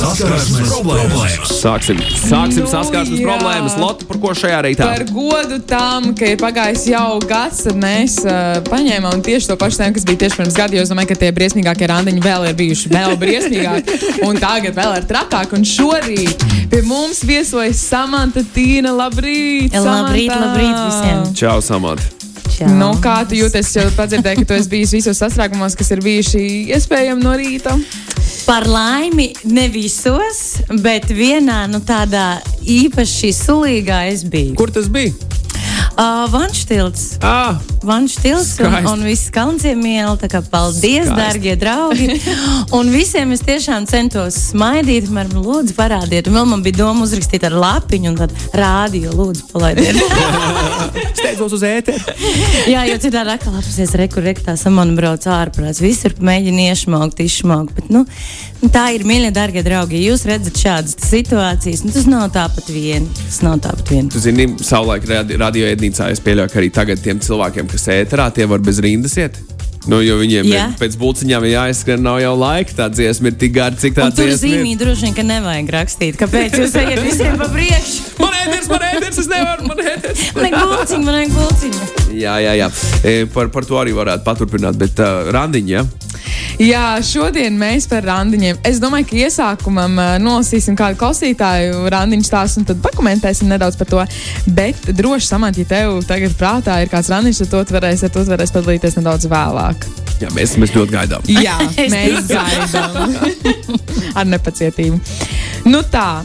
Saskarsmes problēmas. Sāksim, sāksim Nu, saskarsmes jā. problēmas. Lotte, par ko šajā reitā? Par godu tam, ka ir pagājis jau gads, tad mēs uh, paņēmām tieši to pašu tēmu, kas bija tieši pirms gada. Jo es domāju, ka tie briesmīgākie randiņi vēl ir bijuši vēl briesmīgāki. Un tagad vēl ir trakāk. Un šorīt pie mums viesojas Samanta Tīna. Labrīt! Labrīt, Samanta! labrīt visiem! Čau, Samant. Čau. Nu, kā tu jūties? Es jau padzirdēju, ka tu esi bijis visos sastrēgumos, kas ir bijuši iespējami no rīta. Par laimi, ne visos, bet vienā nu, tādā īpaši sulīgā es biju. Kur tas bija? Uh, Vanštils. Ah, Vanštils un, Skaisti. un viss kalnciem iela. Tā kā paldies, Skaisti. darbie draugi. Un visiem es tiešām centos smaidīt. Man lūdzu, parādiet. Un vēl man bija doma uzrakstīt ar lapiņu un tad rādio, lūdzu, palaidiet. steidzos uz ēteru. Jā, jo citādi atkal apsies rekur, rektā samana brauc ārprāts. Visur mēģina iešmaukt, izšmaukt. Bet, nu, tā ir, mīļie, darbie draugi. Ja jūs redzat šādas situācijas, nu, tas nav tāpat vien. Tas nav tāpat vien. Tu zini, savulaik radi- radioēdnīcā es pieļauju, ka arī tagad tiem cilvēkiem, kas ēterā, tie var bez rindas iet. Nu, jo viņiem Jā. ir pēc būciņām jāizskrien, nav jau laika. Tā dziesma ir tik gara, cik tā tur dziesma ir. zīmī droši vien, ka nevajag rakstīt. Kāpēc jūs ejat visiem pa priekšu? Man ēteris, man ēteris, es nevaru, man ēteris. Man ir gulciņa, man ir gulciņa. Jā, jā, jā. E, par, par to arī varētu paturpināt, bet uh, randiņa. Ja? Jā, šodien mēs par randiņiem. Es domāju, ka iesākumam uh, nolasīsim kādu klausītāju randiņu stāstu un tad pakomentēsim nedaudz par to. Bet droši samant, ja tev tagad prātā ir kāds randiņš, tad to ar to tu varēsi padalīties nedaudz vēlāk. Jā, mēs, mēs ļoti gaidām. Jā, mēs gaidām ar nepacietību. Nu tā,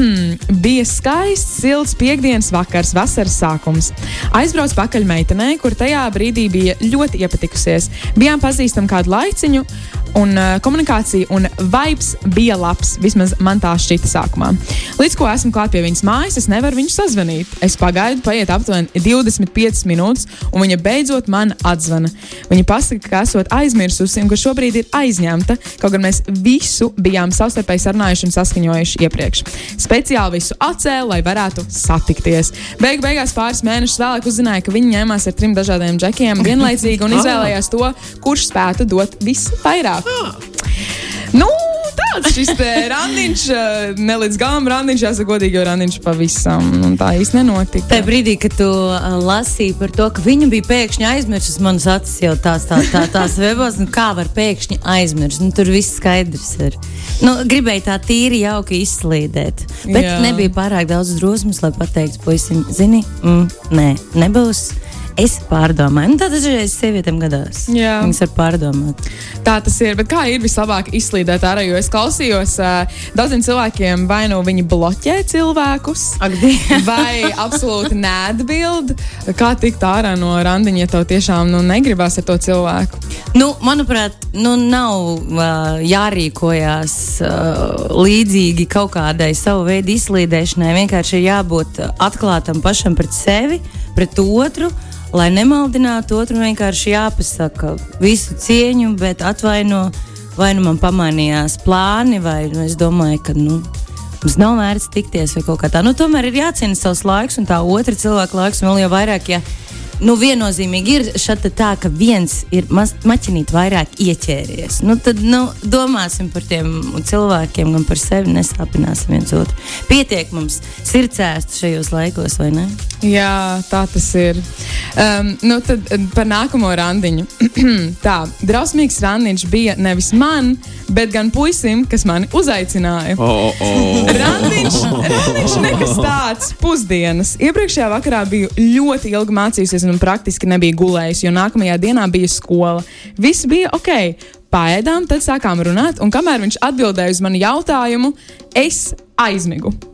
bija skaists, silts piekdienas vakars, vasaras sākums. Aizbraucu pakaļ meitenei, kur tajā brīdī bija ļoti iepatikusies. Bijām pazīstami kādu laiciņu, un uh, komunikācija un vibes bija labs. Vismaz man tā šķita sākumā. Līdz ko esmu klāt pie viņas mājas, es nevaru viņu sazvanīt. Es pagaidu, paiet aptuveni 25 minūtes, un viņa beidzot man atzvana. Viņa pasaka, ka esot aizmirsusi un ka šobrīd ir aizņemta, kaut gan mēs visu bijām savstarpēji sarunājuši un saskaņojuši iepriekš. Speciāli visu atcēlu, lai varētu satikties. Beigu beigās pāris mēnešus vēlāk uzzināju, ka viņi ņēmās ar trim dažādiem džekiem vienlaicīgi un izvēlējās to, kurš spētu dot visvairāk. Nu, tāds šis randiņš, eh, ne līdz galam randiņš, jāsaka godīgi, jo randiņš pavisam un tā īsti nenotika. Tajā brīdī, kad tu uh, lasīji par to, ka viņa bija pēkšņi aizmirsusi, manas acis jau tās, tā, tā, tās webos, nu, kā var pēkšņi aizmirst. Nu, tur viss skaidrs ir. Nu, gribēju tā tīri jauki izslīdēt. Bet. Jā. nebija pārāk daudz drosmes, lai pateiktu, puisim, zini, mm, nē, nebūs. Es pārdomāju, nu, tā dažreiz sievietēm gadās. Jā. Viņas var pārdomāt. Tā tas ir. Bet kā ir vislabāk izslīdēt ārā? Jo es klausījos, uh, daudziem cilvēkiem vai nu viņi bloķē cilvēkus, Dievs. vai absolūti neatbild. Kā tikt ārā no randiņa, ja tev tiešām nu, negribas ar to cilvēku? Nu, manuprāt, nu, nav uh, jārīkojas uh, līdzīgi kaut kādai savu veidu izslīdēšanai. Vienkārši ir jābūt uh, atklātam pašam pret sevi, pret otru. Lai nemaldinātu otru, vienkārši jāpasaka visu cieņu, bet atvaino, vai nu man pamainījās plāni, vai nu es domāju, ka nu, mums nav vērts tikties vai kaut kā tā. Nu, tomēr ir jāciena savs laiks un tā otra cilvēka laiks, un vēl jau vairāk, ja nu, viennozīmīgi ir šāda tā, ka viens ir maķinīt vairāk ieķēries. Nu, tad nu, domāsim par tiem cilvēkiem, gan par sevi nesāpināsim viens otru. Pietiek mums sirdsēst šajos laikos, vai ne? Jā, tā tas ir. Um, nu, tad eh, par nākamo randiņu. tā, drausmīgs randiņš bija nevis man, bet gan puisim, kas mani uzaicināja. Oh, oh. Randiņš, randiņš nekas tāds - pusdienas. Iepriekšējā vakarā biju ļoti ilgi mācījusies un praktiski nebija gulējusi, jo nākamajā dienā bija skola. Viss bija ok. Pēdām, tad sākām runāt, un kamēr viņš atbildēja uz manu jautājumu, es aizmigu.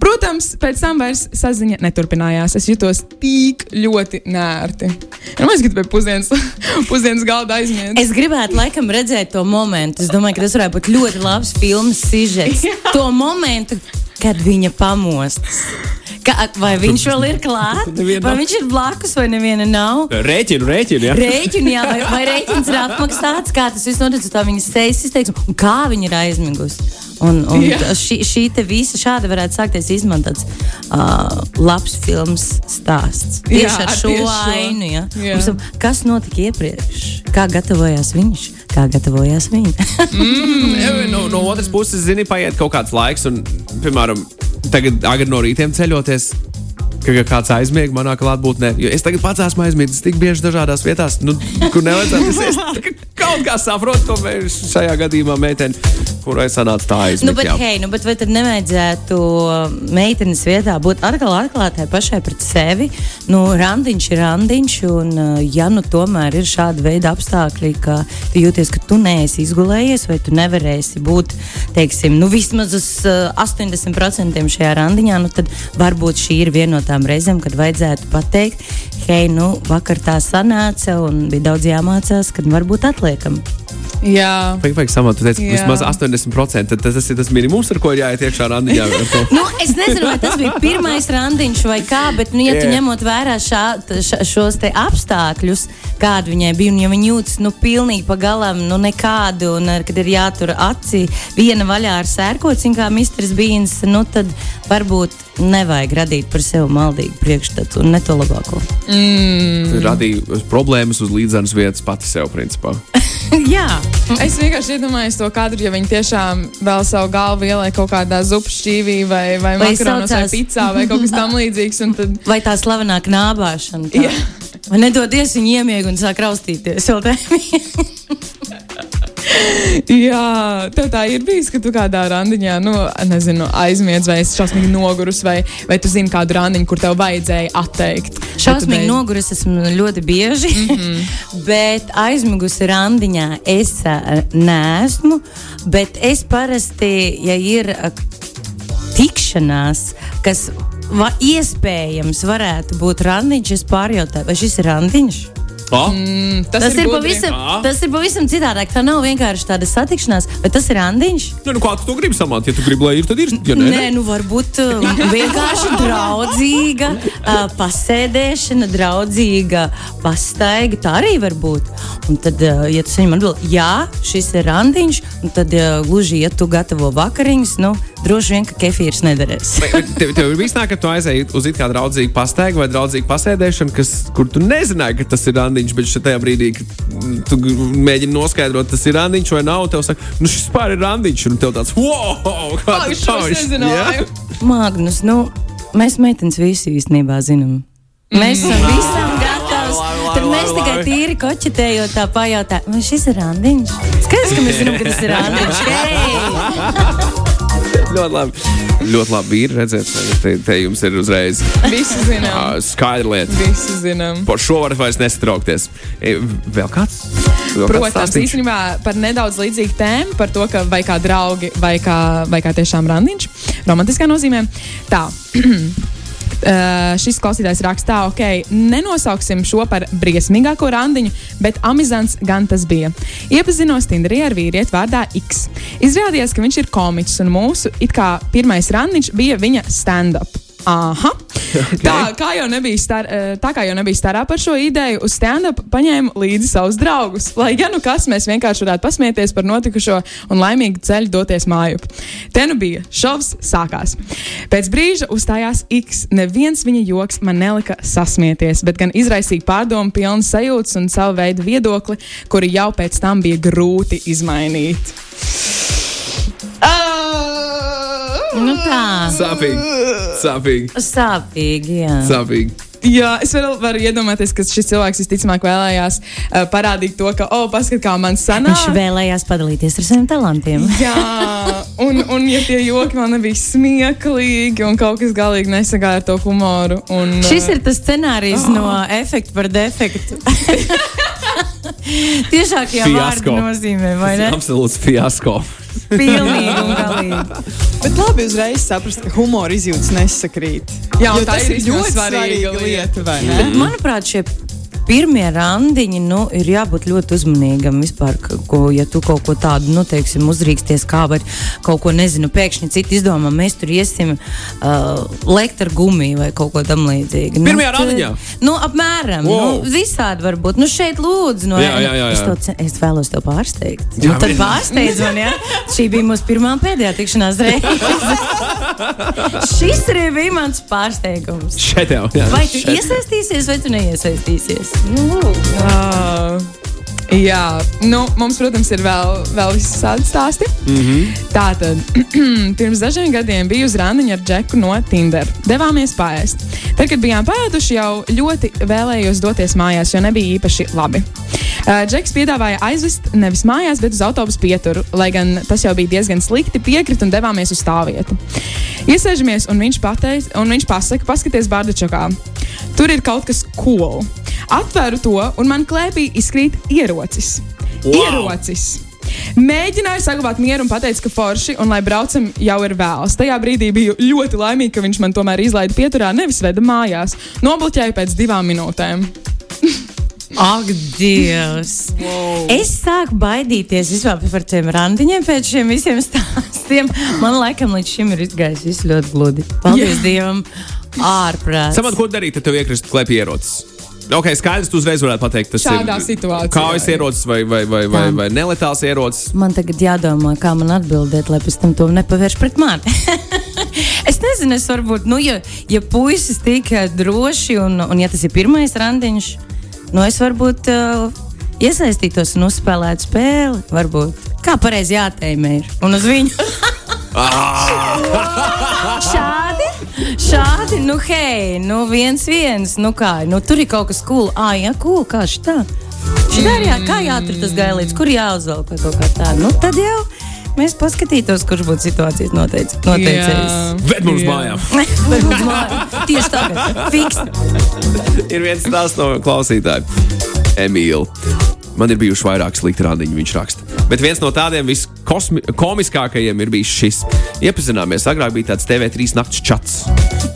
Protams, pēc tam vairs saziņa neturpinājās. Es jutos tik ļoti nērti. Nu, es gribēju pusdienas, pusdienas galda aizmirst. Es gribētu laikam redzēt to momentu. Es domāju, ka tas varētu būt ļoti labs filmas sižets. to momentu, kad viņa pamostas. Ka, vai viņš vēl ir klāts, vai viņš ir blakus, vai neviena nav? Rēķinu, rēķinu. Ja? Rēķini, jā, vai, vai rēķins ir apmaksāts, kā tas viss notic, tā viņas sejas izteiksme, un kā viņa ir aizmigusi. Un, un šī, šī te visa šāda varētu sākties izmantots uh, labs filmas stāsts. Tieši Jā, ar šo tieši ainu. Ja? Jā. Mums, kas notika iepriekš? Kā gatavojās viņš? Kā gatavojās viņa? Mm, no, no otras puses, zini, paiet kaut kāds laiks, un, piemēram, tagad agri no rītiem ceļoties. Ka kāds aizmiega manā klātbūtnē. Jo es tagad pats esmu aizmiegis tik bieži dažādās vietās, nu, kur nevajadzētu. Es, es tā kā kaut kā saprotu, to mē- šajā gadījumā meiteni, kurai sanāca tā aizmigt. Nu, bet, jā. hei, nu, bet vai tad nevajadzētu meitenes vietā būt atkal atklātai pašai pret sevi? Nu, randiņš ir randiņš, un uh, ja nu tomēr ir šāda veida apstākļi, ka tu jūties, ka tu neesi izgulējies, vai tu nevarēsi būt, teiksim, nu, vismaz uz uh, 80% šajā randiņā, nu, tad varbūt šī ir viena no tām reizēm, kad vajadzētu pateikt, hei, nu, vakar tā sanāca, un bija daudz jāmācās, kad varbūt треком. Jā, Vajag, vajag samat, tu teici, vismaz 80%. Tad tas ir tas minimums, ar ko ir jāiet iekšā randiņā. Nu, es nezinu, vai tas bija pirmais randiņš vai kā, bet, nu, ja tu Jā. ņemot vērā šā, ša, šos te apstākļus, kādi viņai bija, un ja viņa jūtas nu, pilnīgi pagalām, nu, nekādu, un kad ir jātur aci viena vaļā ar sērkociņu, kā Mistrs Bīns, nu, tad varbūt nevajag radīt par sevi maldīgu priekšstatu un ne to labāko. Tu radīji problēmas uz līdzenas vietas pati sev, principā. Jā, es vienkārši iedomājos to kadru, ja viņi tiešām vēl savu galvu ieliek kaut kādā zupas šķīvī vai, vai Vai makaronos vai saucās- pizzā vai kaut kas tam līdzīgs. un Tad, vai tā slavenā knābāšana. Tā. Jā. Vai nedodies viņa iemiega un sāk raustīties? jā, tev tā ir bijis, ka tu kādā randiņā, nu, nezinu, aizmiedz vai esi šausmīgi nogurus, vai, vai tu zini kādu randiņu, kur tev vajadzēja atteikt. Šausmīgi dēļ- noguris esmu ļoti bieži, mm. -hmm. bet aizmigusi randiņā es neesmu. Bet es parasti, ja ir tikšanās, kas va, iespējams varētu būt randiņš, es pārjautāju, vai šis ir randiņš. Oh? Mm, Tas, tas, ir gudri. pavisam, Ā. tas ir pavisam citādāk. Tā nav vienkārši tāda satikšanās, bet tas ir randiņš. Nu, nu, kā tu to gribi samāt? Ja tu gribi, lai ir, tad ir. Ja nē, Nē, nu varbūt uh, vienkārši draudzīga uh, pasēdēšana, draudzīga pastaiga. Tā arī var būt. Un tad, uh, ja tu saņem atbildi, jā, šis ir randiņš, un tad uh, gluži, ja tu gatavo vakariņas, nu, droši vien, ka kefīrs nederēs. Tev, tev ir tā, ka tu aizēji uz it kā draudzīgu pastaigu vai draudzīgu pasēdēšanu, kas, kur tu nezināji, ka tas ir randiņš, bet šajā brīdī, kad mm, tu mēģini noskaidrot, tas ir randiņš vai nav, tev saka, nu šis pār ir randiņš, un tev tāds, wow, kā tas es nezināju. Magnus, nu, mēs meitenes visi īstenībā zinām. Mēs esam visam gatavi. labi, Tad mēs tikai tīri koķitējot, tā pajautājam, vai šis ir randiņš? Skaidrs, ka mēs zinām, ka tas ir randiņš. Hei! ļoti labi. Ļoti labi ir redzēt, ka te, te jums ir uzreiz Visi zinām. ā, skaidra lieta. Visi zinām. Par šo varat vairs nesatraukties. E, Vēl kāds? Vēl Protams, īstenībā par nedaudz līdzīgu tēmu, par to, ka vai kā draugi, vai kā, vai kā tiešām randiņš, romantiskā nozīmē. Tā. Uh, šis klausītājs rakstā, ok, nenosauksim šo par briesmīgāko randiņu, bet amizants gan tas bija. Iepazinos Tinderī ar vīrieti vārdā X. Izrādījās, ka viņš ir komiķis, un mūsu it kā pirmais randiņš bija viņa stand-up. Aha. Okay. Tā, kā jau nebija star, eh, tā kā jau nebija starā par šo ideju, uz stand-up paņēmu līdzi savus draugus. Lai gan nu kas, mēs vienkārši varētu pasmieties par notikušo un laimīgi ceļu doties mājup. Te nu bija, šovs sākās. Pēc brīža uzstājās X. Neviens viņa joks man nelika sasmieties, bet gan izraisīja pārdomu pilnu sajūtas un savu veidu viedokli, kuri jau pēc tam bija grūti izmainīt. Nu tā, Sāpīgi. Sāpīgi. sāpīgi, jā. Sāpīgi. Jā, es varu, varu iedomāties, ka šis cilvēks visticamāk vēlējās uh, parādīt to, ka, oh, paskat, kā man sanāk. Viņš vēlējās padalīties ar saviem talantiem. Jā, un, un ja tie joki man nebija smieklīgi, un kaut kas galīgi nesagāja ar to humoru. Un, uh, Šis ir tas scenārijs oh. no efekta par defektu. Tiešākajā vārdu nozīmē, vai ne? Absolūts fiasko. Pilnīgi un galīgi. Bet labi uzreiz saprast, ka humora izjūtas nesakrīt. Jā, un Jo tā tas ir ir ļoti svarīga svarīga lieta, vai ne? Bet, manuprāt, šie pirmie randiņi nu, ir jābūt ļoti uzmanīgam vispār. Ko, ja tu kaut ko tādu, nu, teiksim, uzrīksties, kā var kaut ko, nezinu, pēkšņi citi izdomā, mēs tur iesim uh, lekt ar gumiju vai kaut ko tam līdzīgu. Pirmajā tad- randiņā? Nu, apmēram. Wow. Nu, visādi var būt. Nu, šeit lūdzu. No, Jā, jā, jā, Es, jā. to, ce- es vēlos tev pārsteigt. Jā, Nu, tad pārsteidz man, ja? Šī bija mūsu pirmā un pēdējā tikšanās reize. Šis arī bija mans pārsteigums. Šeit jau. Jā, Vai tu šeit. iesaistīsies, vai tu neiesaistīsies? Uh, Jā, nu, mums, protams, ir vēl, vēl visādi stāsti. Mm -hmm. Tātad, pirms dažiem gadiem biju uz randiņu ar Džeku no Tinder. Devāmies pāriest. Tad, kad bijām pārēduši, jau ļoti vēlējos doties mājās, jo nebija īpaši labi. Džeks piedāvāja aizvest nevis mājās, bet uz autobusu pieturu, lai gan tas jau bija diezgan slikti. Piekrita un devāmies uz stāvvietu. Iesēžamies, un viņš, pateic, un viņš pasaka, paskaties, Bārdačakā. Tur ir kaut kas cool. Atveru to, un man klēpī izkrīt ierocis. Wow! Ierocis! Mēģināju saglabāt mieru un pateicu, ka forši un lai braucam jau ir vēls. Tajā brīdī biju ļoti laimīga, ka viņš man tomēr izlaida pieturā, nevis veda mājās. Nobloķēju pēc divām minūtēm. Ak, Dievs! Wow. Es sāku baidīties vispār par tiem randiņiem pēc šiem visiem stāstiem. Man laikam līdz šim ir izgājis viss ļoti gludi. Paldies Jā. Dievam! Ārprāts! Samat, ko darīt, ja tev iekrist klēpī ierocis? Ok, skaidrs, tu uzreiz varētu pateikt, tas Šādā ir situācijā, jā. ierocis vai, vai, vai, vai, Tā. vai neletāls ierocis. Man tagad jādomā, kā man atbildēt, lai pēc tam to nepavērš pret mani. es nezinu, es varbūt, nu, ja, ja puisis tik eh, droši un, un ja tas ir pirmais randiņš, nu, es varbūt uh, iesaistītos un uzspēlētu spēli. Varbūt. Kā pareizi jāteimē ir. Un uz viņu. šādi, šādi, nu, hei, nu, viens, viens, nu, kā, nu, tur ir kaut kas cool. Ah, jā, cool, kā šitā. Šitā ir jā, kā jātur tas gailīts, kur jāuzvelk vai kaut kā tā. Nu, tad jau mēs paskatītos, kurš būtu situācijas noteic, noteicējis. Ved mums Jā. mājām! Varbūt mājā. Tieši tagad, fiks. ir viens stāsts no klausītājiem. Emīls. Man ir bijuši vairāk slikti randiņi, viņš raksta. Bet viens no tādiem viskomiskākajiem ir bijis šis. Iepazināmies, agrāk bija tāds TV3 nakts čats.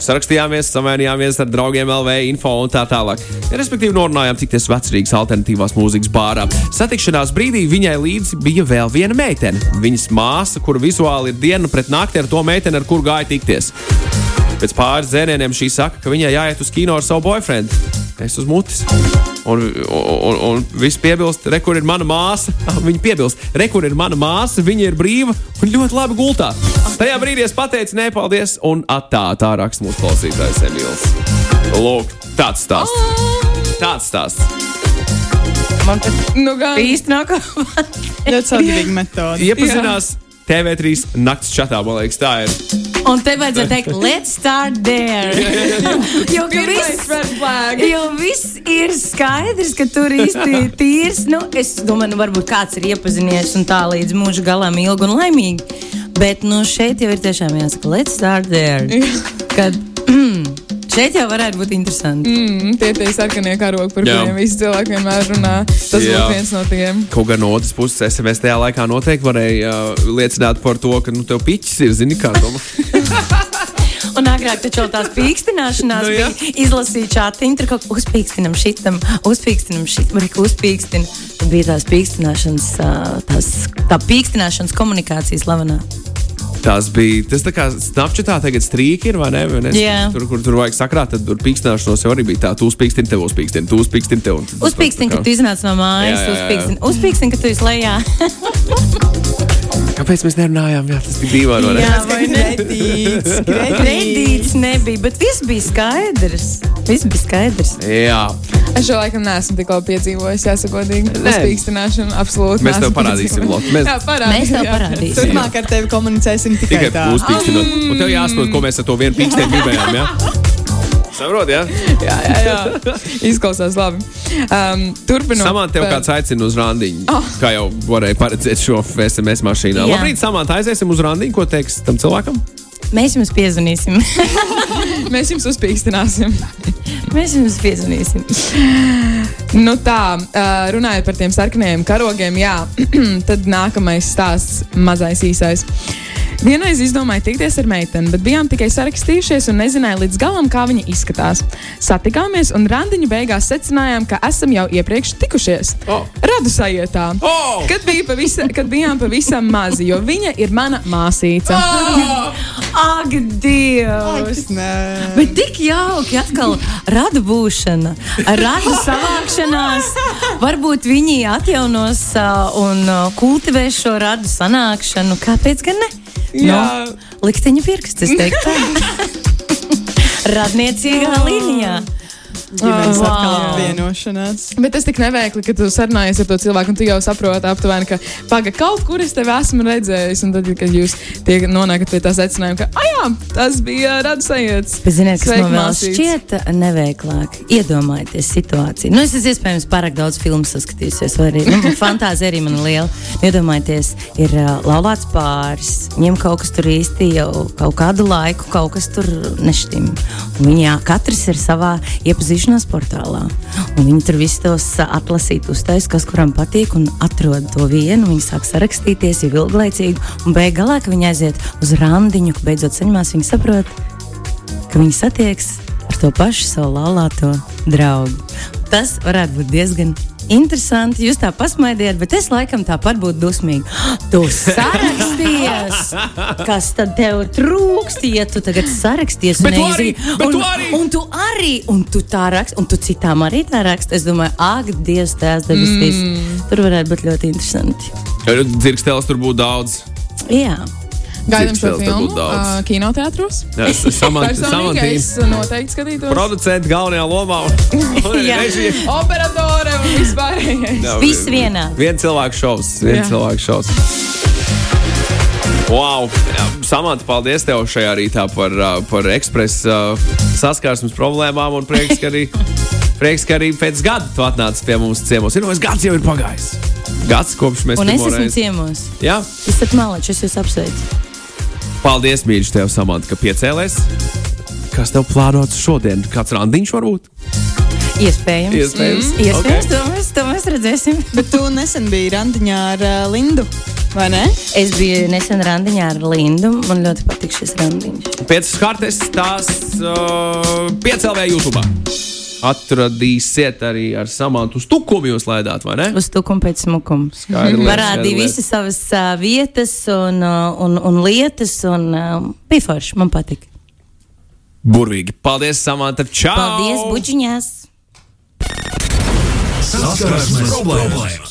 Sarakstījāmies, samainījāmies ar draugiem LV, info un tā tālāk. Respektīvi, norunājām, cik tas vecrīgs alternatīvās mūzikas bārā. Satikšanās brīdī viņai līdzi bija vēl viena meitene. Viņas māsa, kura vizuāli ir diena pret nakti ar to meiteni, ar kuru gāja tikties. Pēc pāris dzērieniem šī saka, ka viņai jāiet uz kino ar savu boyfriendu. Es uz mutes. Un, un, un viss piebilst, re, kur ir mana māsa. Viņa piebilst, re, kur ir mana māsa. Viņa ir brīva un ļoti labi gultā. Tajā brīdī es pateicu, nē, paldies. Un atā, tā raksta mūsu klausītājs Emīls. Lūk, tāds stāsts. Tāds stāsts. Man tas Nu, gan, īsti nav ko. Ļoti sadarbīga metode. Iepazinās TV3 nakts čatā, man liekas, tā ir. Un te vajadzēja teikt, let's start there. jo, viss, jo viss ir skaidrs, ka tur īsti tīrs. Nu, es domāju, nu, varbūt kāds ir iepazinies un tā līdz mūža galam ilgi un laimīgi. Bet nu, šeit jau ir tiešām jāsaka, let's start there. Kad, šeit jau varētu būt interesanti. mm, tie tie sarkanie karogi, par Jā. kuriem visi cilvēki vienmēr runā. Tas Jā. būtu viens no tiem. Kaut gan no otras puses, SMS tajā laikā noteikti varēja uh, liecināt par to, ka nu, tev piķis ir, zini, kā domā. Un agrāk taču tās pīkstināšanās Nu, nu, jā. bija izlasīt čātiņu, tur kaut ko uzpīkstinam šitam, uzpīkstinam šitam, arī uzpīkstinam. Tad bija tās pīkstināšanas, ā, tās, tā pīkstināšanas komunikācijas slavenā. Tas bija tas, tā kā Snapchatā tagad strīki ir, vai ne? Vai ne? Jā. Tur, kur tur vajag sakrāt, tad tur pīkstināšanos jau arī bija tā, tu uzpīkstini, tev uzpīkstini, tu uzpīkstini, tev. un- Uzpīkstin, tā ka kā- tu iznāc no mājas, Jā, jā, jā, jā. uzpīkstin, uzpīkstin, ka tu lejā. Kāpēc mēs nerunājām? Jā, tas bija dīvaini? Jā, vai ne? Kredīts. Kredīts nebija, bet viss bija skaidrs. Viss bija skaidrs. Jā. Es šo laikam neesmu tik labi piedzīvojis, jāsaka, godīgi. Nē. Uzpīkstināšanu absolūti. Mēs tev parādīsim. Lotte. Mēs- Jā, parādīsim. Mēs tev parādīsim. Turpmāk ar tevi komunicēsim tikai, Tikai tā. uzpīkstinot. Un tev jāsaprot, ko mēs ar to vienu pīksteni gribējām, jā? Saprot, jā? jā, jā, jā. Izklausās labi. Um, Turpinot. Samants tev kāds aicina uz randiņu. Oh. Kā jau varēja paredzēt šo SMS mašīnā. Jā. Labrīt, Samants, aiziesim uz randiņu. Ko teiks tam cilvēkam? Mēs jums piezvanīsim. Mēs jums uzpīkstināsim. Mēs jums piezvanīsim. Nu tā, runājot par tiem sarkanajiem karogiem, jā, tad nākamais stāsts - mazais īsais. Vienreiz izdomāju tikties ar meiteni, bet bijām tikai sarakstījušies un nezināju līdz galam, kā viņa izskatās. Satikāmies un randiņu beigās secinājām, ka esam jau iepriekš tikušies. Oh. Radu sajietā. Oh! Kad, bija pavisa, kad bijām pavisam mazi, jo viņa ir mana māsīca. Ak, Dievs! Nē. Bet tik jauki atkal rada būšana, rada savākšanās. Varbūt viņi atjaunos uh, un uh, kultivēs šo radu sanākšanu. Kāpēc gan ne? Jā. Nu, likteņa pirksts, es teiktu. Radniecīgā līnijā. Ģimenes Wow. atkal apvienošanās. Bet tas tik neveikli, ka tu sarunājies ar to cilvēku, un tu jau saproti aptuveni, ka paga kaut kur es tevi esmu redzējis. Un tad, kad jūs tie nonākat pie tā secinājuma, ka, ah, jā, tas bija radusējiets. Bet, ziniet, kas man vēl šķiet neveiklāk? Iedomājieties situāciju. Nu, es esmu iespējams pārāk daudz filmu saskatījusies, vai arī nu, fantāzija arī man ir liela. Iedomājieties, ir uh, laulāts pāris, viņiem kaut kas tur īsti jau kaut kādu laiku, kaut kas tur nešķim. Un Viņi jā, katrs ir savā iepazīšanās portālā. Un viņi tur visus tos atlasīt, uztais, kas kuram patīk, un atrod to vienu. Viņi sāk sarakstīties jau ilglaicīgi, un beigās, viņi aiziet uz randiņu, ka beidzot saņemās, viņi saprot, ka viņi satiekas ar to pašu savu laulāto draugu. Tas varētu būt diezgan interesanti. Jūs tā pasmaidiet, bet es laikam tāpat būtu dusmīga. Tu sarakstījies! Kas tad tev trūkst, ja tu tagad sarakstījies? Bet un tu arī, bet un, tu arī! Un tu arī, un tu tā raksti, un tu citām arī tā raksti. Es domāju, ak, Dievs, tās debesīs. Mm. Tur varētu būt ļoti interesanti. Dzirkstēlis tur būtu daudz. Jā. Gaidām šo filmu uh, kinoteātros. Jā, es- es samant- Personīgi samantīju. es noteikti skatītos. Producents galvenajā lomā. un- un Jā. režija. Operatore un vispārējais. Viss vienā. Viens cilvēks šovs. Viens cilvēks šovs. Wow! Samants, paldies tev šajā rītā par, uh, par ekspresa uh, saskarsmes problēmām. Un prieks, ka arī, prieks, ka arī pēc gada tu atnāci pie mums ciemos. Ir, nu, gads jau ir pagājis. Gads, kopš mēs Un es esmu reizi- ciemos. Jā, Jūs esat malečs, es jūs apsveicu. paldies, mīļš, tev, Samants, ka piecēlēs. Kas tev plānots šodien? Kāds randiņš varbūt? Iespējams. Iespējams. Mm, iespējams Ok. to, mēs, to mēs redzēsim. Bet tu nesen biji randiņā ar uh, Lindu, vai ne? Es biju nesen randiņā ar Lindu. Man ļoti patīk šis randiņš. Pēc kartes tās uh, piecēlē YouTube. Atradīsiet arī ar samantu stukumu jūs laidāt, vai ne? Uz tukuma pēc smukuma. Lieta, Parādīja visas savas uh, vietas un, uh, un, un lietas, un uh, bija forši. Man patīk. Burvīgi. Paldies, Samanta. Čau! Paldies, buģiņās! Saskarsmes problēmas.